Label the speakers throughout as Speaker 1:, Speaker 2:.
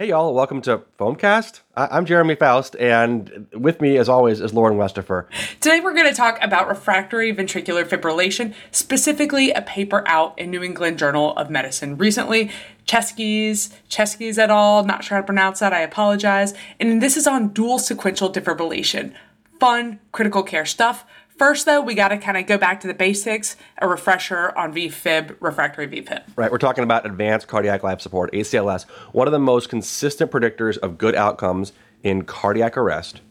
Speaker 1: Hey, y'all, welcome to Foamcast. I- am Jeremy Faust, and with me, as always, is Lauren Westafer.
Speaker 2: Today, we're going to talk about refractory ventricular fibrillation, specifically a paper out in New England Journal of Medicine recently. Cheskes, Cheskes et al., not sure how to pronounce that, I apologize. And this is on dual sequential defibrillation. Fun, critical care stuff. First, though, we got to kind of go back to the basics, a refresher on VFib, refractory VFib.
Speaker 1: Right, we're talking about advanced cardiac life support, ACLS. One of the most consistent predictors of good outcomes in cardiac arrest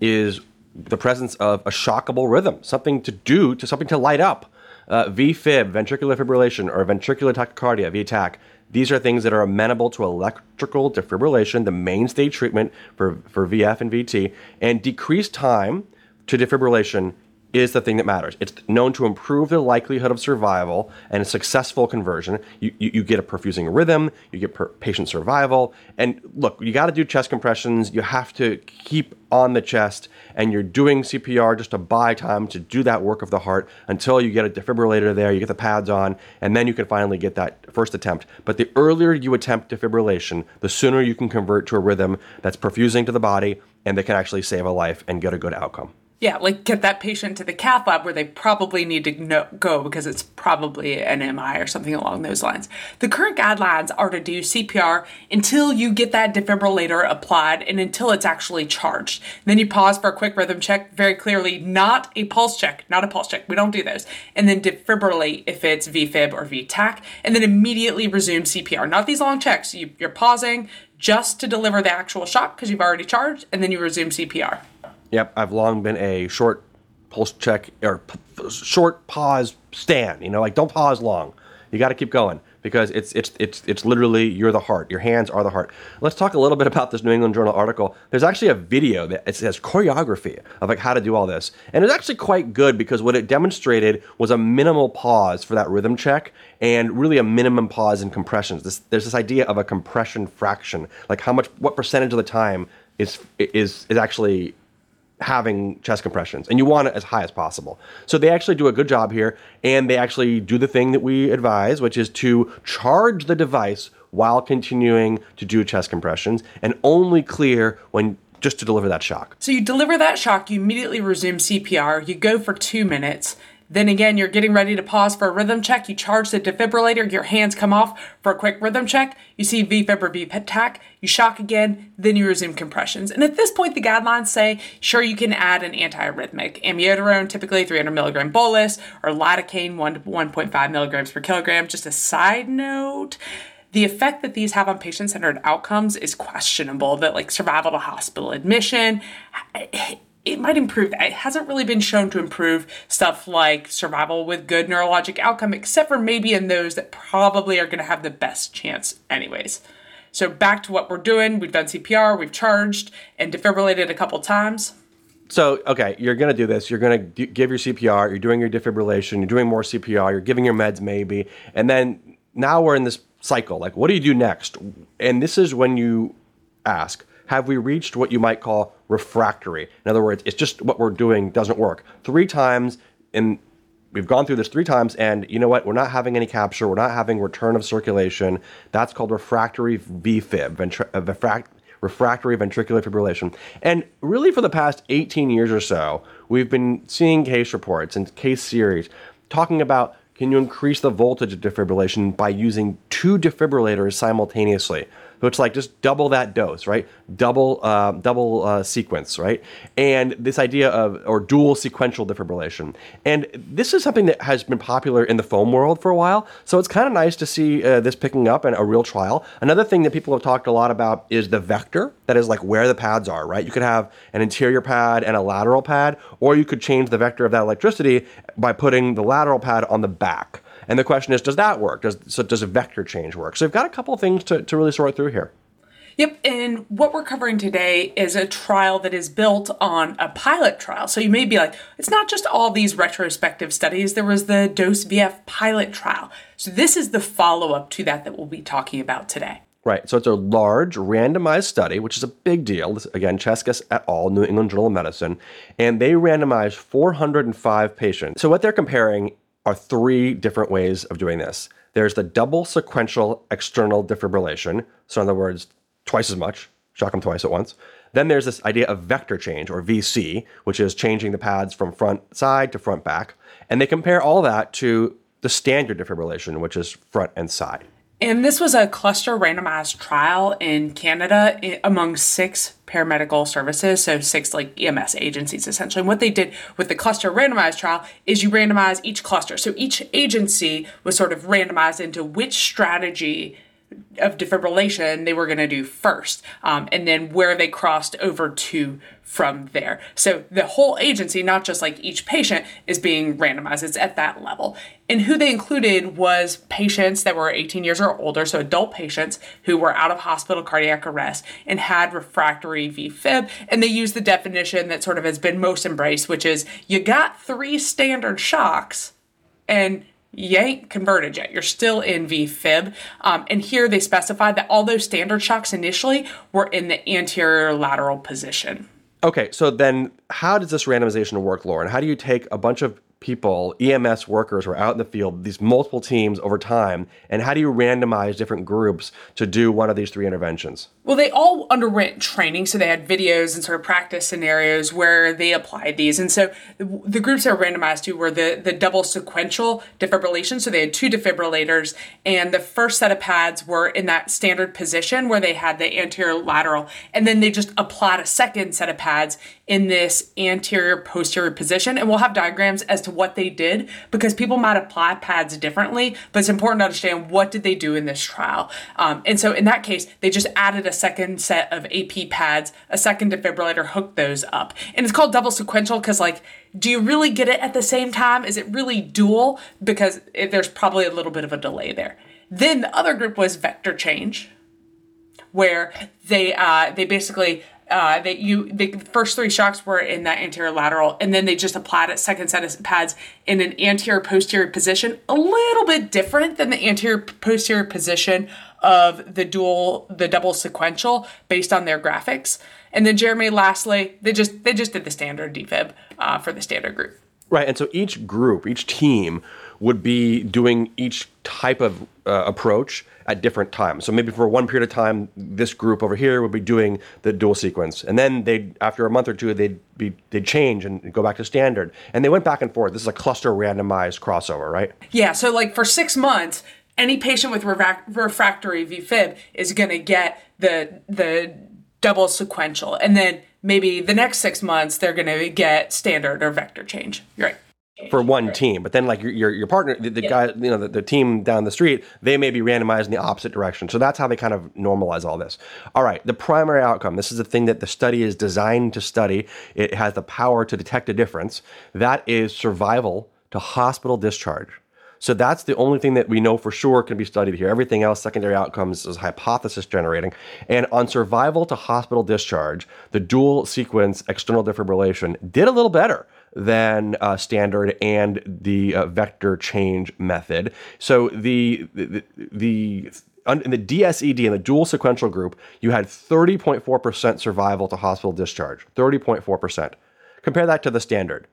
Speaker 1: is the presence of a shockable rhythm, something to do, to something to light up. Uh, VFib, ventricular fibrillation, or ventricular tachycardia, VTAC, these are things that are amenable to electrical defibrillation, the mainstay treatment for, for VF and VT, and decreased time to defibrillation is the thing that matters. It's known to improve the likelihood of survival and a successful conversion. You, you, you get a perfusing rhythm, you get per- patient survival. And look, you got to do chest compressions. You have to keep on the chest, and you're doing CPR just to buy time to do that work of the heart until you get a defibrillator there, you get the pads on, and then you can finally get that first attempt. But the earlier you attempt defibrillation, the sooner you can convert to a rhythm that's perfusing to the body and that can actually save a life and get a good outcome.
Speaker 2: Yeah, like get that patient to the cath lab where they probably need to know, go because it's probably an MI or something along those lines. The current guidelines are to do CPR until you get that defibrillator applied and until it's actually charged. Then you pause for a quick rhythm check, very clearly not a pulse check, not a pulse check. We don't do those. And then defibrillate if it's VFib or VTAC, and then immediately resume CPR. Not these long checks. You, you're pausing just to deliver the actual shock because you've already charged, and then you resume CPR.
Speaker 1: Yep, I've long been a short pulse check or p- short pause stand. You know, like don't pause long. You got to keep going because it's it's it's it's literally you're the heart. Your hands are the heart. Let's talk a little bit about this New England Journal article. There's actually a video that it says choreography of like how to do all this, and it's actually quite good because what it demonstrated was a minimal pause for that rhythm check and really a minimum pause in compressions. This, there's this idea of a compression fraction, like how much, what percentage of the time is is is actually having chest compressions and you want it as high as possible. So they actually do a good job here and they actually do the thing that we advise, which is to charge the device while continuing to do chest compressions and only clear when just to deliver that shock.
Speaker 2: So you deliver that shock, you immediately resume CPR, you go for two minutes, then again, you're getting ready to pause for a rhythm check. You charge the defibrillator, your hands come off for a quick rhythm check. You see VFib or VTAC, you shock again, then you resume compressions. And at this point, the guidelines say, sure, you can add an antiarrhythmic. Amiodarone, typically 300 milligram bolus, or lidocaine, 1 to 1.5 milligrams per kilogram. Just a side note, the effect that these have on patient centered outcomes is questionable. That, like survival to hospital admission, it might improve. It hasn't really been shown to improve stuff like survival with good neurologic outcome, except for maybe in those that probably are going to have the best chance, anyways. So back to what we're doing. We've done CPR, we've charged and defibrillated a couple times.
Speaker 1: So, okay, you're going to do this. You're going to give your CPR, you're doing your defibrillation, you're doing more CPR, you're giving your meds maybe. And then now we're in this cycle. Like, what do you do next? And this is when you ask, have we reached what you might call refractory? In other words, it's just what we're doing doesn't work. Three times and we've gone through this three times and you know what? We're not having any capture. We're not having return of circulation. That's called refractory vfib uh, refract- refractory ventricular fibrillation. And really for the past 18 years or so we've been seeing case reports and case series talking about can you increase the voltage of defibrillation by using two defibrillators simultaneously so it's like just double that dose, right? Double, uh, double uh, sequence, right? And this idea of or dual sequential defibrillation, and this is something that has been popular in the foam world for a while. So it's kind of nice to see uh, this picking up in a real trial. Another thing that people have talked a lot about is the vector. That is like where the pads are, right? You could have an anterior pad and a lateral pad, or you could change the vector of that electricity by putting the lateral pad on the back. And the question is, does that work? Does so does a vector change work? So we've got a couple of things to, to really sort through here.
Speaker 2: Yep, and what we're covering today is a trial that is built on a pilot trial. So you may be like, it's not just all these retrospective studies, there was the Dose VF pilot trial. So this is the follow up to that that we'll be talking about today.
Speaker 1: Right. So it's a large randomized study, which is a big deal. This, again, Cheskes et al., New England Journal of Medicine. And they randomized 405 patients. So what they're comparing are three different ways of doing this. There's the double sequential external defibrillation. So, in other words, twice as much, shock them twice at once. Then there's this idea of vector change or VC, which is changing the pads from front side to front back. And they compare all that to the standard defibrillation, which is front and side.
Speaker 2: And this was a cluster randomized trial in Canada among six paramedical services, so six like EMS agencies essentially. And what they did with the cluster randomized trial is you randomize each cluster. So each agency was sort of randomized into which strategy of defibrillation they were going to do first, um, and then where they crossed over to from there. So the whole agency, not just like each patient, is being randomized. It's at that level. And who they included was patients that were 18 years or older, so adult patients who were out of hospital cardiac arrest and had refractory VFib. And they used the definition that sort of has been most embraced, which is you got three standard shocks and you ain't converted yet. You're still in VFib. Um, and here they specified that all those standard shocks initially were in the anterior lateral position.
Speaker 1: Okay, so then how does this randomization work, Lauren? How do you take a bunch of people, EMS workers were out in the field, these multiple teams over time, and how do you randomize different groups to do one of these three interventions?
Speaker 2: Well, they all underwent training, so they had videos and sort of practice scenarios where they applied these. And so the groups that were randomized to were the, the double sequential defibrillation. So they had two defibrillators, and the first set of pads were in that standard position where they had the anterior lateral, and then they just applied a second set of pads in this anterior posterior position. And we'll have diagrams as to what they did because people might apply pads differently, but it's important to understand what did they do in this trial. Um, and so in that case, they just added a second set of AP pads, a second defibrillator, hooked those up. And it's called double sequential because, like, do you really get it at the same time? Is it really dual? Because it, there's probably a little bit of a delay there. Then the other group was vector change, where they uh, they basically uh, that you the first three shocks were in that anterior lateral, and then they just applied a second set of pads in an anterior posterior position, a little bit different than the anterior posterior position of the dual the double sequential based on their graphics. And then Jeremy, lastly, they just they just did the standard defib uh, for the standard group.
Speaker 1: Right, and so each group, each team would be doing each type of uh, approach at different times. So maybe for one period of time, this group over here would be doing the dual sequence, and then they, after a month or two, they'd be they'd change and go back to standard, and they went back and forth. This is a cluster randomized crossover, right?
Speaker 2: Yeah. So like for six months, any patient with refractory VFib is going to get the the double sequential, and then maybe the next six months they're going to get standard or vector change. You're right
Speaker 1: for one right. team. But then like your your, your partner, the, the yeah. guy, you know, the, the, team down the street, they may be randomized in the opposite direction. So that's how they kind of normalize all this. All right, the primary outcome. This is the thing that the study is designed to study. It has the power to detect a difference. That is survival to hospital discharge. So that's the only thing that we know for sure can be studied here. Everything else, secondary outcomes, is hypothesis generating. And on survival to hospital discharge, the dual sequence external defibrillation did a little better than uh, standard and the uh, vector change method. So the the, the in the DSED in the dual sequential group, you had 30.4% survival to hospital discharge. 30.4%. Compare that to the standard.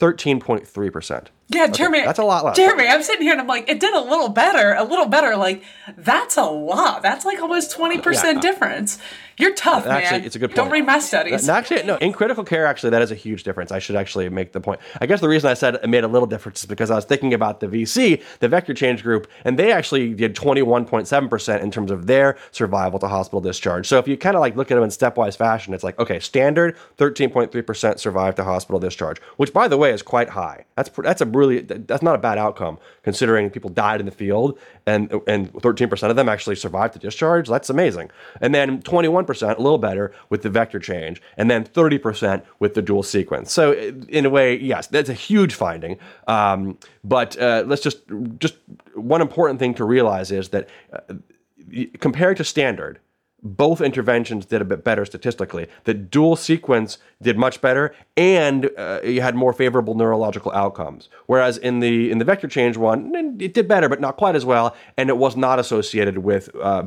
Speaker 1: 13.3%.
Speaker 2: Yeah, Jeremy.
Speaker 1: Okay, that's a lot less.
Speaker 2: Jeremy, I'm sitting here and I'm like, it did a little better, a little better. Like, that's a lot. That's like almost 20% yeah. difference. You're tough, actually, man. It's a good point. Don't read my studies.
Speaker 1: actually, no, in critical care, actually, that is a huge difference. I should actually make the point. I guess the reason I said it made a little difference is because I was thinking about the VC, the vector change group, and they actually did 21.7% in terms of their survival to hospital discharge. So if you kind of like look at them in stepwise fashion, it's like, okay, standard 13.3% survive to hospital discharge, which by the way is quite high. That's that's a really that's not a bad outcome considering people died in the field and and 13% of them actually survived to discharge. That's amazing. And then 21%, a little better with the vector change, and then 30% with the dual sequence. So in a way, yes, that's a huge finding. Um, but uh, let's just just one important thing to realize is that uh, compared to standard, both interventions did a bit better statistically. The dual sequence did much better, and uh, you had more favorable neurological outcomes. Whereas in the in the vector change one, it did better, but not quite as well, and it was not associated with uh,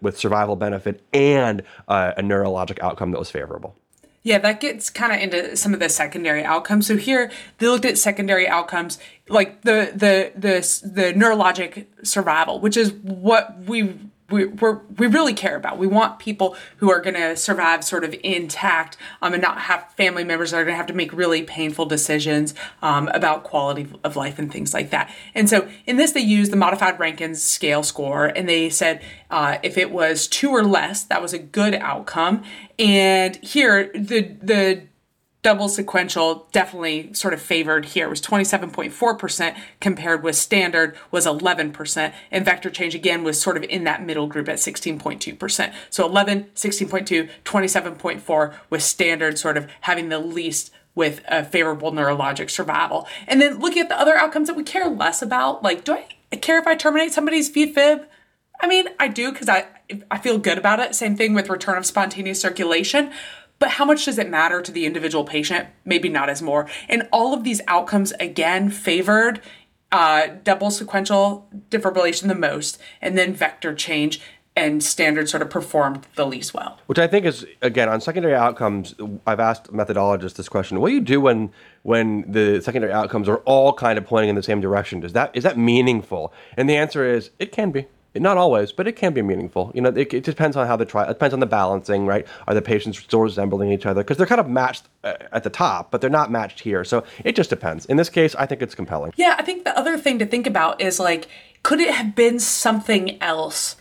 Speaker 1: with survival benefit and uh, a neurologic outcome that was favorable.
Speaker 2: Yeah, that gets kind of into some of the secondary outcomes. So here they looked at secondary outcomes like the the the the neurologic survival, which is what we we we're, we really care about. We want people who are going to survive sort of intact um, and not have family members that are going to have to make really painful decisions um, about quality of life and things like that. And so in this, they used the modified Rankin scale score, and they said uh, if it was two or less, that was a good outcome. And here, the the double sequential definitely sort of favored here. It was 27.4% compared with standard was 11%. And vector change again was sort of in that middle group at 16.2%. So 11, 16.2, 27.4 with standard sort of having the least with a favorable neurologic survival. And then looking at the other outcomes that we care less about, like do I care if I terminate somebody's VFib? I mean, I do because I I feel good about it. Same thing with return of spontaneous circulation. But how much does it matter to the individual patient? Maybe not as more. And all of these outcomes again favored uh, double sequential defibrillation the most, and then vector change and standard sort of performed the least well.
Speaker 1: Which I think is again on secondary outcomes. I've asked methodologists this question: What do you do when when the secondary outcomes are all kind of pointing in the same direction? Does that is that meaningful? And the answer is it can be. Not always, but it can be meaningful. You know, it, it depends on how the trial. It depends on the balancing, right? Are the patients still resembling each other? Because they're kind of matched uh, at the top, but they're not matched here. So it just depends. In this case, I think it's compelling.
Speaker 2: Yeah, I think the other thing to think about is like, could it have been something else?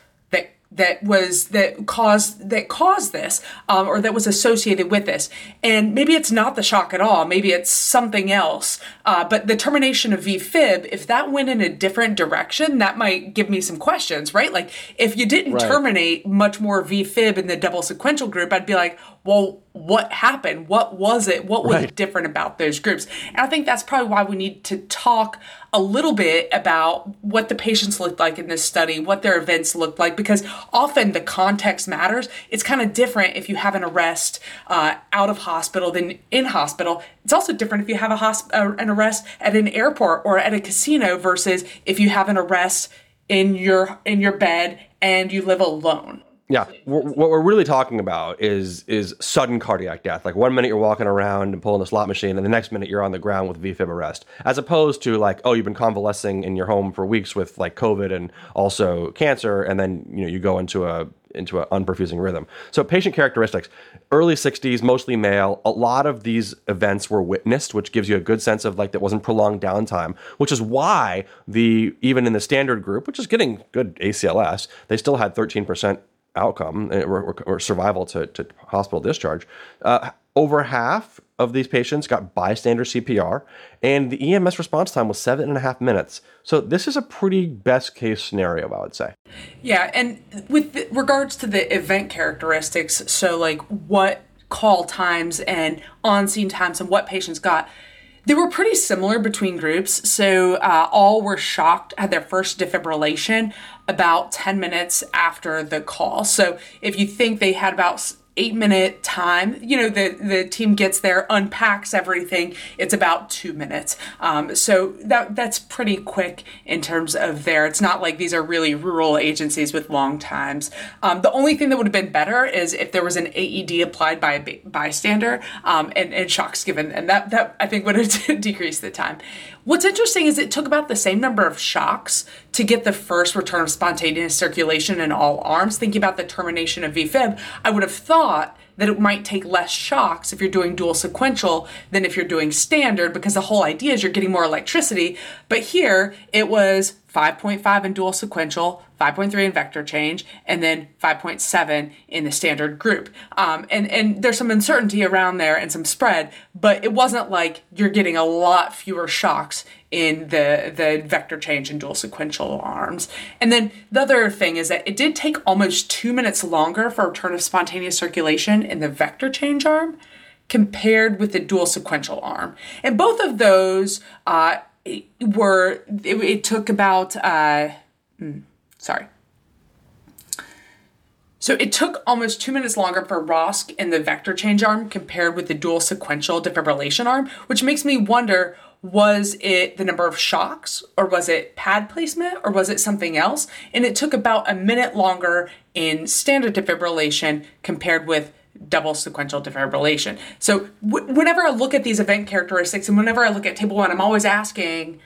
Speaker 2: That was that caused that caused this um, or that was associated with this. And maybe it's not the shock at all. Maybe it's something else. Uh, but the termination of vfib if that went in a different direction that might give me some questions right? Like if you didn't right. terminate much more vfib in the double sequential group i'd be like well what happened? What was it? What was right. different about those groups? And i think that's probably why we need to talk a little bit about what the patients looked like in this study what their events looked like because often the context matters. It's kind of different if you have an arrest uh, out of hospital than in hospital. It's also different if you have a hosp- uh, an arrest at an airport or at a casino versus if you have an arrest in your in your bed and you live alone
Speaker 1: yeah, what we're really talking about is is sudden cardiac death. Like one minute you're walking around and pulling a slot machine, and the next minute you're on the ground with VFib arrest, as opposed to like, oh, you've been convalescing in your home for weeks with like COVID and also cancer, and then you know you go into a into an unperfusing rhythm. So patient characteristics: early 60s, mostly male. A lot of these events were witnessed, which gives you a good sense of like that wasn't prolonged downtime. Which is why the even in the standard group, which is getting good ACLS, they still had 13 percent outcome eh, or, or, survival to, to, hospital discharge. Uh, over half of these patients got bystander CPR, and the EMS response time was seven and a half minutes. So this is a pretty best case scenario, I would say.
Speaker 2: Yeah, and with regards to the event characteristics, so like what call times and on scene times and what patients got they were pretty similar between groups. So uh, all were shocked, had their first defibrillation about 10 minutes after the call. So if you think they had about eight minute time. You know, the, the team gets there, unpacks everything. It's about two minutes. Um, so that that's pretty quick in terms of there. It's not like these are really rural agencies with long times. Um, the only thing that would have been better is if there was an AED applied by a bystander um, and, and shocks given. And that, that I think would have decreased the time. What's interesting is it took about the same number of shocks to get the first return of spontaneous circulation in all arms. Thinking about the termination of VFib, I would have thought that it might take less shocks if you're doing dual sequential than if you're doing standard because the whole idea is you're getting more electricity. But here it was 5.5 in dual sequential, 5.3 in vector change, and then 5.7 in the standard group. Um, and, and there's some uncertainty around there and some spread, but it wasn't like you're getting a lot fewer shocks in the, the vector change and dual sequential arms. And then the other thing is that it did take almost two minutes longer for a return of spontaneous circulation in the vector change arm compared with the dual sequential arm. And both of those uh, were, it, it, took about, uh, hmm, sorry. So it took almost two minutes longer for ROSC in the vector change arm compared with the dual sequential defibrillation arm, which makes me wonder was it the number of shocks or was it pad placement or was it something else? And it took about a minute longer in standard defibrillation compared with double sequential defibrillation. So w- whenever I look at these event characteristics and whenever I look at table one, I'm always asking,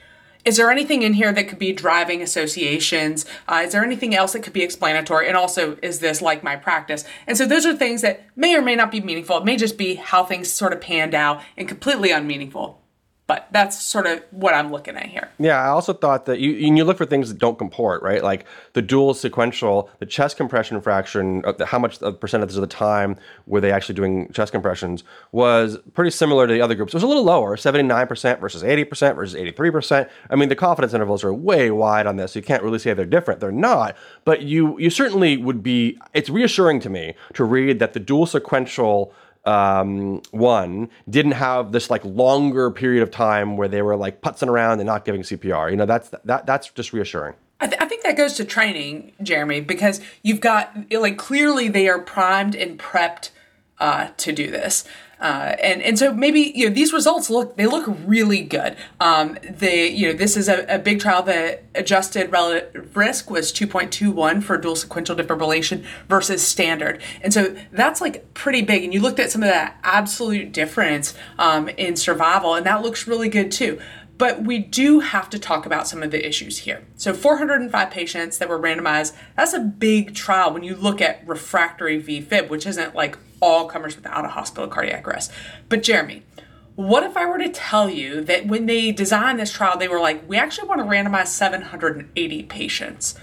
Speaker 2: Is there anything in here that could be driving associations? Uh, is there anything else that could be explanatory? And also, is this like my practice? And so, those are things that may or may not be meaningful. It may just be how things sort of panned out and completely unmeaningful. But that's sort of what I'm looking at here.
Speaker 1: Yeah, I also thought that you you look for things that don't comport, right? Like the dual sequential, the chest compression fraction, how much percentage of the time were they actually doing chest compressions was pretty similar to the other groups. It was a little lower, 79% versus 80% versus 83%. I mean, the confidence intervals are way wide on this. So you can't really say they're different. They're not, but you you certainly would be. It's reassuring to me to read that the dual sequential um, one didn't have this like longer period of time where they were like putzing around and not giving CPR. You know, that's that that's just reassuring.
Speaker 2: I, th- I think that goes to training, Jeremy, because you've got like clearly they are primed and prepped uh, to do this. Uh, and and so maybe you know these results look they look really good. Um, they you know this is a, a big trial that adjusted relative risk was 2.21 for dual sequential defibrillation versus standard, and so that's like pretty big. And you looked at some of that absolute difference um, in survival, and that looks really good too. But we do have to talk about some of the issues here. So 405 patients that were randomized, that's a big trial when you look at refractory VFib, which isn't like all comers without a hospital cardiac arrest. But Jeremy, what if I were to tell you that when they designed this trial, they were like, we actually want to randomize 780 patients?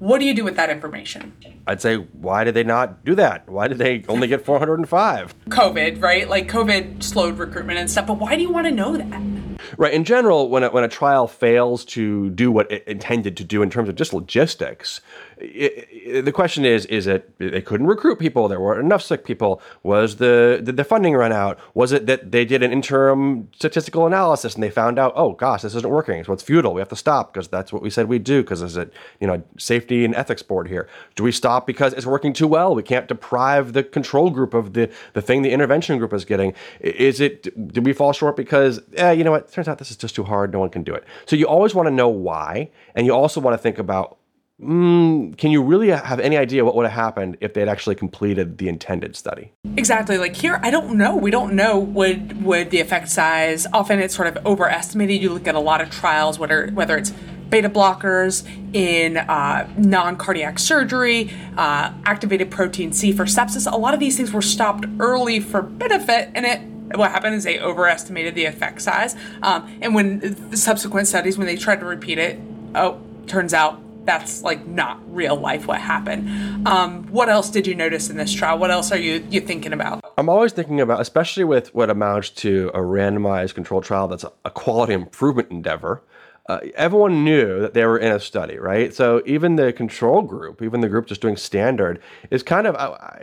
Speaker 2: What do you do with that information?
Speaker 1: I'd say, why did they not do that? Why did they only get 405?
Speaker 2: COVID, right? Like COVID slowed recruitment and stuff, but why do you want to know that?
Speaker 1: Right. In general, when a, when a trial fails to do what it intended to do in terms of just logistics, it, it, the question is: Is it they couldn't recruit people? There weren't enough sick people. Was the did the funding run out? Was it that they did an interim statistical analysis and they found out, oh gosh, this isn't working, so it's futile. We have to stop because that's what we said we'd do because there's a you know safety and ethics board here. Do we stop because it's working too well? We can't deprive the control group of the the thing the intervention group is getting. Is it? Did we fall short because eh, you know what? Turns out this is just too hard. No one can do it. So you always want to know why, and you also want to think about Mm, can you really have any idea what would have happened if they had actually completed the intended study?
Speaker 2: Exactly. Like here, I don't know. We don't know would would the effect size. Often it's sort of overestimated. You look at a lot of trials, whether whether it's beta blockers in uh, non cardiac surgery, uh, activated protein C for sepsis. A lot of these things were stopped early for benefit, and it what happened is they overestimated the effect size. Um, and when the subsequent studies, when they tried to repeat it, oh, turns out that's like not real life what happened. Um, what else did you notice in this trial? What else are you you thinking about?
Speaker 1: I'm always thinking about, especially with what amounts to a randomized controlled trial that's a quality improvement endeavor uh, everyone knew that they were in a study, right? So even the control group, even the group just doing standard, is kind of,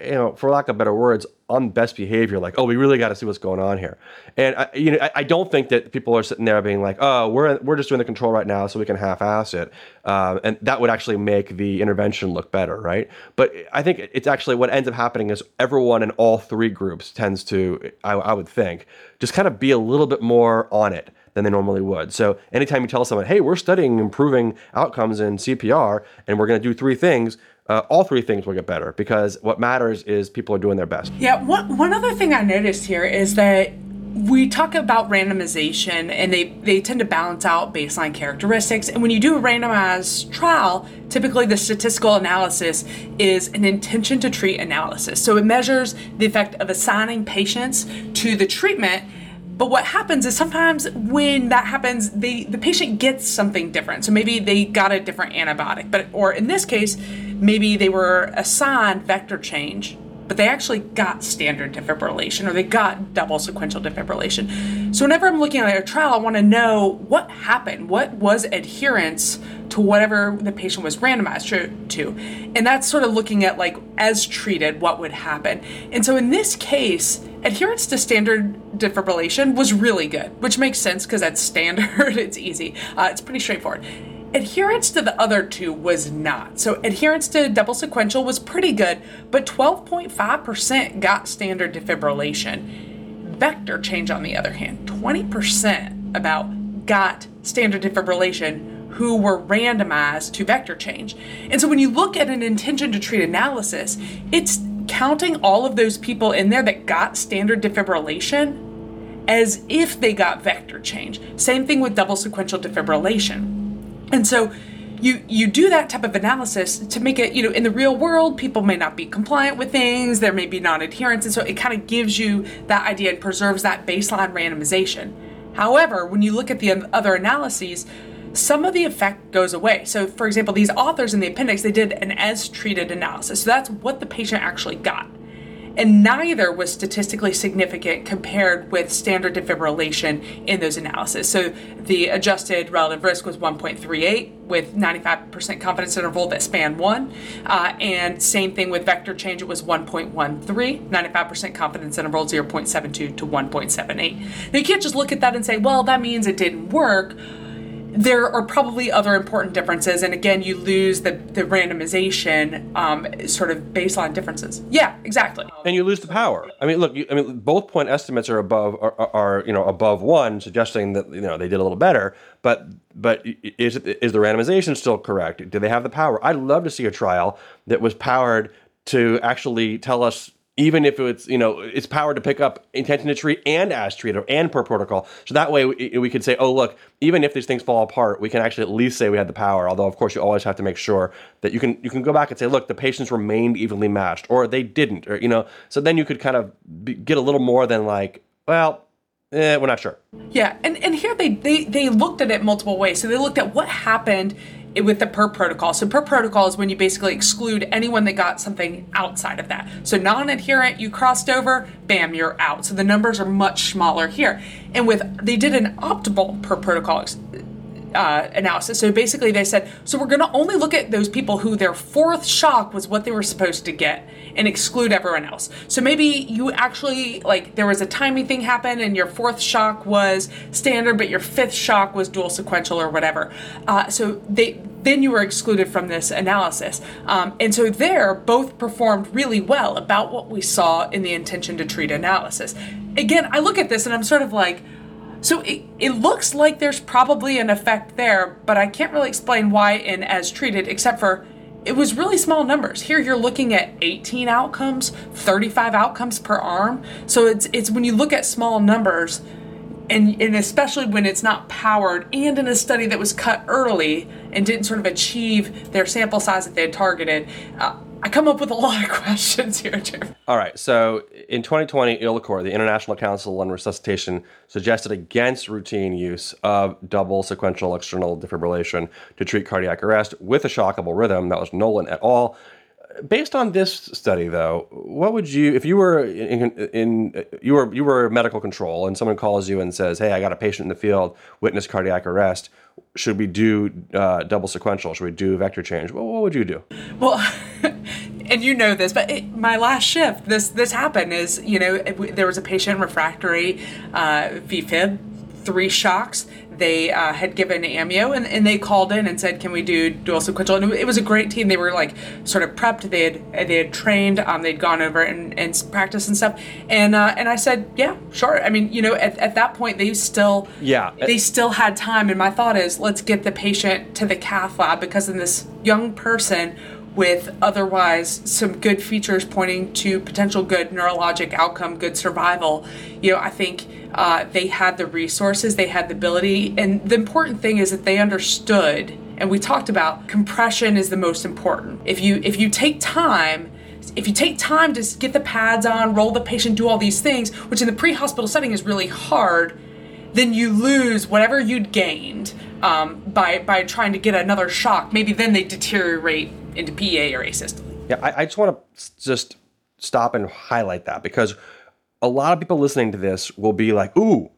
Speaker 1: you know, for lack of better words, on best behavior. Like, oh, we really got to see what's going on here. And I, you know, I, I, don't think that people are sitting there being like, oh, we're we're just doing the control right now, so we can half-ass it, um, and that would actually make the intervention look better, right? But I think it's actually what ends up happening is everyone in all three groups tends to, I, I would think, just kind of be a little bit more on it than they normally would. So anytime you tell someone, hey, we're studying improving outcomes in CPR and we're going to do three things, uh, all three things will get better because what matters is people are doing their best.
Speaker 2: Yeah, one, one other thing I noticed here is that we talk about randomization and they, they tend to balance out baseline characteristics. And when you do a randomized trial, typically the statistical analysis is an intention to treat analysis. So it measures the effect of assigning patients to the treatment but what happens is sometimes when that happens, they the patient gets something different. So maybe they got a different antibiotic, but or in this case, maybe they were assigned vector change, but they actually got standard defibrillation or they got double sequential defibrillation. So whenever I'm looking at a trial, I want to know what happened, what was adherence to whatever the patient was randomized to. And that's sort of looking at like as treated, what would happen. And so in this case, adherence to standard defibrillation was really good, which makes sense because that's standard, it's easy, uh, it's pretty straightforward. Adherence to the other two was not. So, adherence to double sequential was pretty good, but 12.5% got standard defibrillation. Vector change, on the other hand, 20% about got standard defibrillation who were randomized to vector change. And so, when you look at an intention to treat analysis, it's counting all of those people in there that got standard defibrillation as if they got vector change. Same thing with double sequential defibrillation. And so you you do that type of analysis to make it you know in the real world people may not be compliant with things there may be non-adherence and so it kind of gives you that idea and preserves that baseline randomization. However when you look at the other analyses some of the effect goes away. So for example these authors in the appendix they did an as treated analysis. So that's what the patient actually got and neither was statistically significant compared with standard defibrillation in those analyses. So the adjusted relative risk was 1.38 with 95% confidence interval that span one, uh, and same thing with vector change, it was 1.13, 95% confidence interval 0.72 to 1.78. Now you can't just look at that and say, well, that means it didn't work there are probably other important differences and again you lose the, the randomization um, sort of baseline differences. Yeah exactly.
Speaker 1: And you lose the power. I mean look you, i mean both point estimates are above are, are, you know above one suggesting that you know they did a little better but but is is the randomization still correct? Do they have the power? I'd love to see a trial that was powered to actually tell us even if it's you know it's powered to pick up intention to treat and as treated and per protocol. So that way we, we could say, oh look, even if these things fall apart, we can actually at least say we had the power. Although of course you always have to make sure that you can you can go back and say, look, the patients remained evenly matched, or they didn't, or you know. So then you could kind of be, get a little more than like, well, Eh, we're not sure.
Speaker 2: Yeah, and, and here they, they they looked at it multiple ways. So they looked at what happened with the per protocol. So per protocol is when you basically exclude anyone that got something outside of that. So non-adherent, you crossed over, bam, you're out. So the numbers are much smaller here. And with they did an optimal per protocol uh, analysis. So basically, they said, so we're going to only look at those people who their fourth shock was what they were supposed to get and exclude everyone else. So maybe you actually, like, there was a timing thing happen and your fourth shock was standard, but your fifth shock was dual sequential or whatever. Uh, so they, then you were excluded from this analysis. Um, and so there, both performed really well about what we saw in the intention to treat analysis. Again, I look at this and I'm sort of like, so it, it looks like there's probably an effect there, but I can't really explain why in as treated, except for it was really small numbers. Here you're looking at 18 outcomes, 35 outcomes per arm. So it's it's when you look at small numbers, and and especially when it's not powered, and in a study that was cut early and didn't sort of achieve their sample size that they had targeted. Uh, I come up with a lot of questions here, Jim.
Speaker 1: All right. So in 2020, ILCOR, the International Council on Resuscitation, suggested against routine use of double sequential external defibrillation to treat cardiac arrest with a shockable rhythm. That was Nolan et al. Based on this study, though, what would you, if you were in, in, you were you were medical control and someone calls you and says, "Hey, I got a patient in the field, witness cardiac arrest. Should we do uh, double sequential? Should we do vector change? Well, what would you do?"
Speaker 2: Well. and you know this, but it, my last shift, this this happened is you know it, there was a patient refractory uh, VFib, three shocks. They uh, had given amio and, and they called in and said, "Can we do dual sequential?" And it was a great team. They were like sort of prepped. They had they had trained. Um, they'd gone over and, and practice and stuff. And uh, and I said, "Yeah, sure." I mean, you know, at, at that point, they still
Speaker 1: yeah
Speaker 2: they still had time. And my thought is, let's get the patient to the cath lab because in this young person with otherwise some good features pointing to potential good neurologic outcome, good survival. You know, I think uh, they had the resources, they had the ability, and the important thing is that they understood. And we talked about compression is the most important. If you if you take time if you take time to get the pads on, roll the patient, do all these things, which in the pre-hospital setting is really hard, then you lose whatever you'd gained um, by by trying to get another shock. Maybe then they deteriorate into PA or asystole.
Speaker 1: Yeah, I, I just want to just stop and highlight that because a lot of people listening to this will be like, ooh,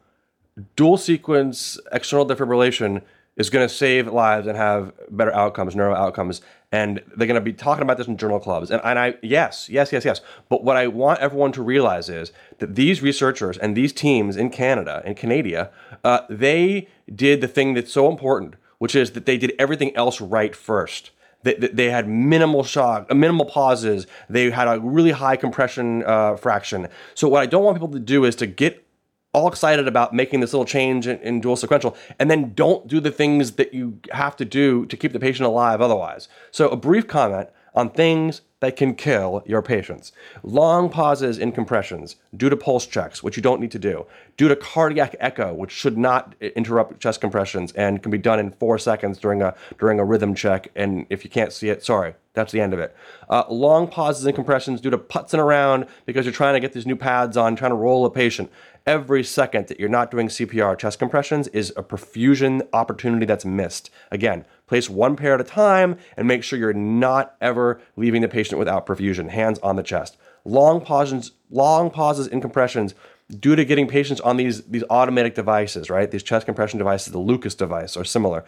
Speaker 1: dual sequence external defibrillation is going to save lives and have better outcomes, neuro outcomes. And they're going to be talking about this in journal clubs. And, and I, yes, yes, yes, yes. But what I want everyone to realize is that these researchers and these teams in Canada and Canada, uh, they did the thing that's so important, which is that they did everything else right first. They, they had minimal shock, uh, minimal pauses. They had a really high compression uh, fraction. So what I don't want people to do is to get all excited about making this little change in, in, dual sequential and then don't do the things that you have to do to keep the patient alive otherwise. So a brief comment on things that can kill your patients. Long pauses in compressions due to pulse checks, which you don't need to do, due to cardiac echo, which should not interrupt chest compressions and can be done in four seconds during a during a rhythm check. And if you can't see it, sorry, that's the end of it. Uh, long pauses in compressions due to putzing around because you're trying to get these new pads on, trying to roll a patient. Every second that you're not doing CPR chest compressions is a perfusion opportunity that's missed. Again, place one pair at a time and make sure you're not ever leaving the patient without perfusion, hands on the chest. Long pauses, long pauses in compressions due to getting patients on these, these automatic devices, right? These chest compression devices, the Lucas device or similar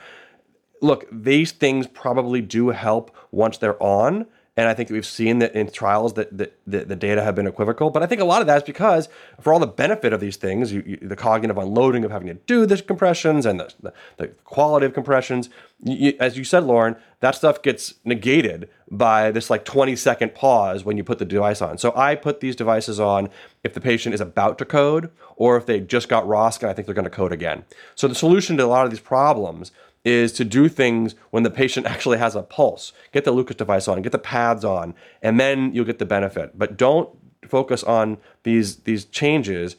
Speaker 1: look, these things probably do help once they're on. And I think we've seen that in trials that the, the, the, data have been equivocal. But I think a lot of that is because for all the benefit of these things, you, you, the cognitive unloading of having to do the compressions and the, the quality of compressions, you, as you said, Lauren, that stuff gets negated by this like 20 second pause when you put the device on. So I put these devices on if the patient is about to code or if they just got ROSC and I think they're going to code again. So the solution to a lot of these problems is to do things when the patient actually has a pulse. Get the Lucas device on, get the pads on, and then you'll get the benefit. But don't focus on these these changes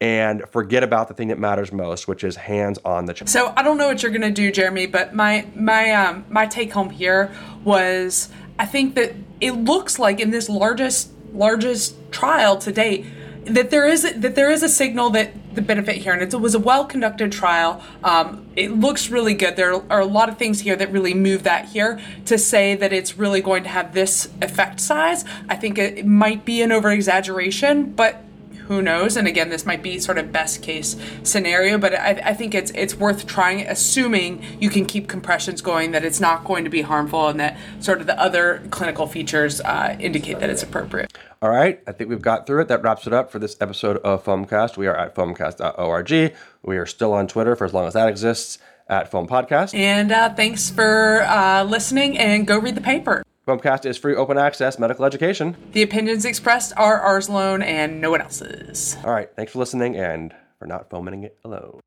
Speaker 1: and forget about the thing that matters most, which is hands on the chest.
Speaker 2: So I don't know what you're gonna do, Jeremy, but my my um my take home here was I think that it looks like in this largest largest trial to date that there is that there is a signal that the benefit here, and it was a well conducted trial. Um, it looks really good. There are a lot of things here that really move that here. To say that it's really going to have this effect size, I think it, it might be an over exaggeration, but who knows? And again, this might be sort of best case scenario, but I, I, think it's it's worth trying, assuming you can keep compressions going, that it's not going to be harmful, and that sort of the other clinical features uh, indicate that it's appropriate.
Speaker 1: All right, I think we've got through it. That wraps it up for this episode of Foamcast. We are at foamcast.org. We are still on Twitter for as long as that exists at Foam Podcast.
Speaker 2: And uh, thanks for uh, listening, and go read the paper.
Speaker 1: Foamcast is free open access medical education.
Speaker 2: The opinions expressed are ours alone and no one else's.
Speaker 1: All right. Thanks for listening and for not foaming it alone.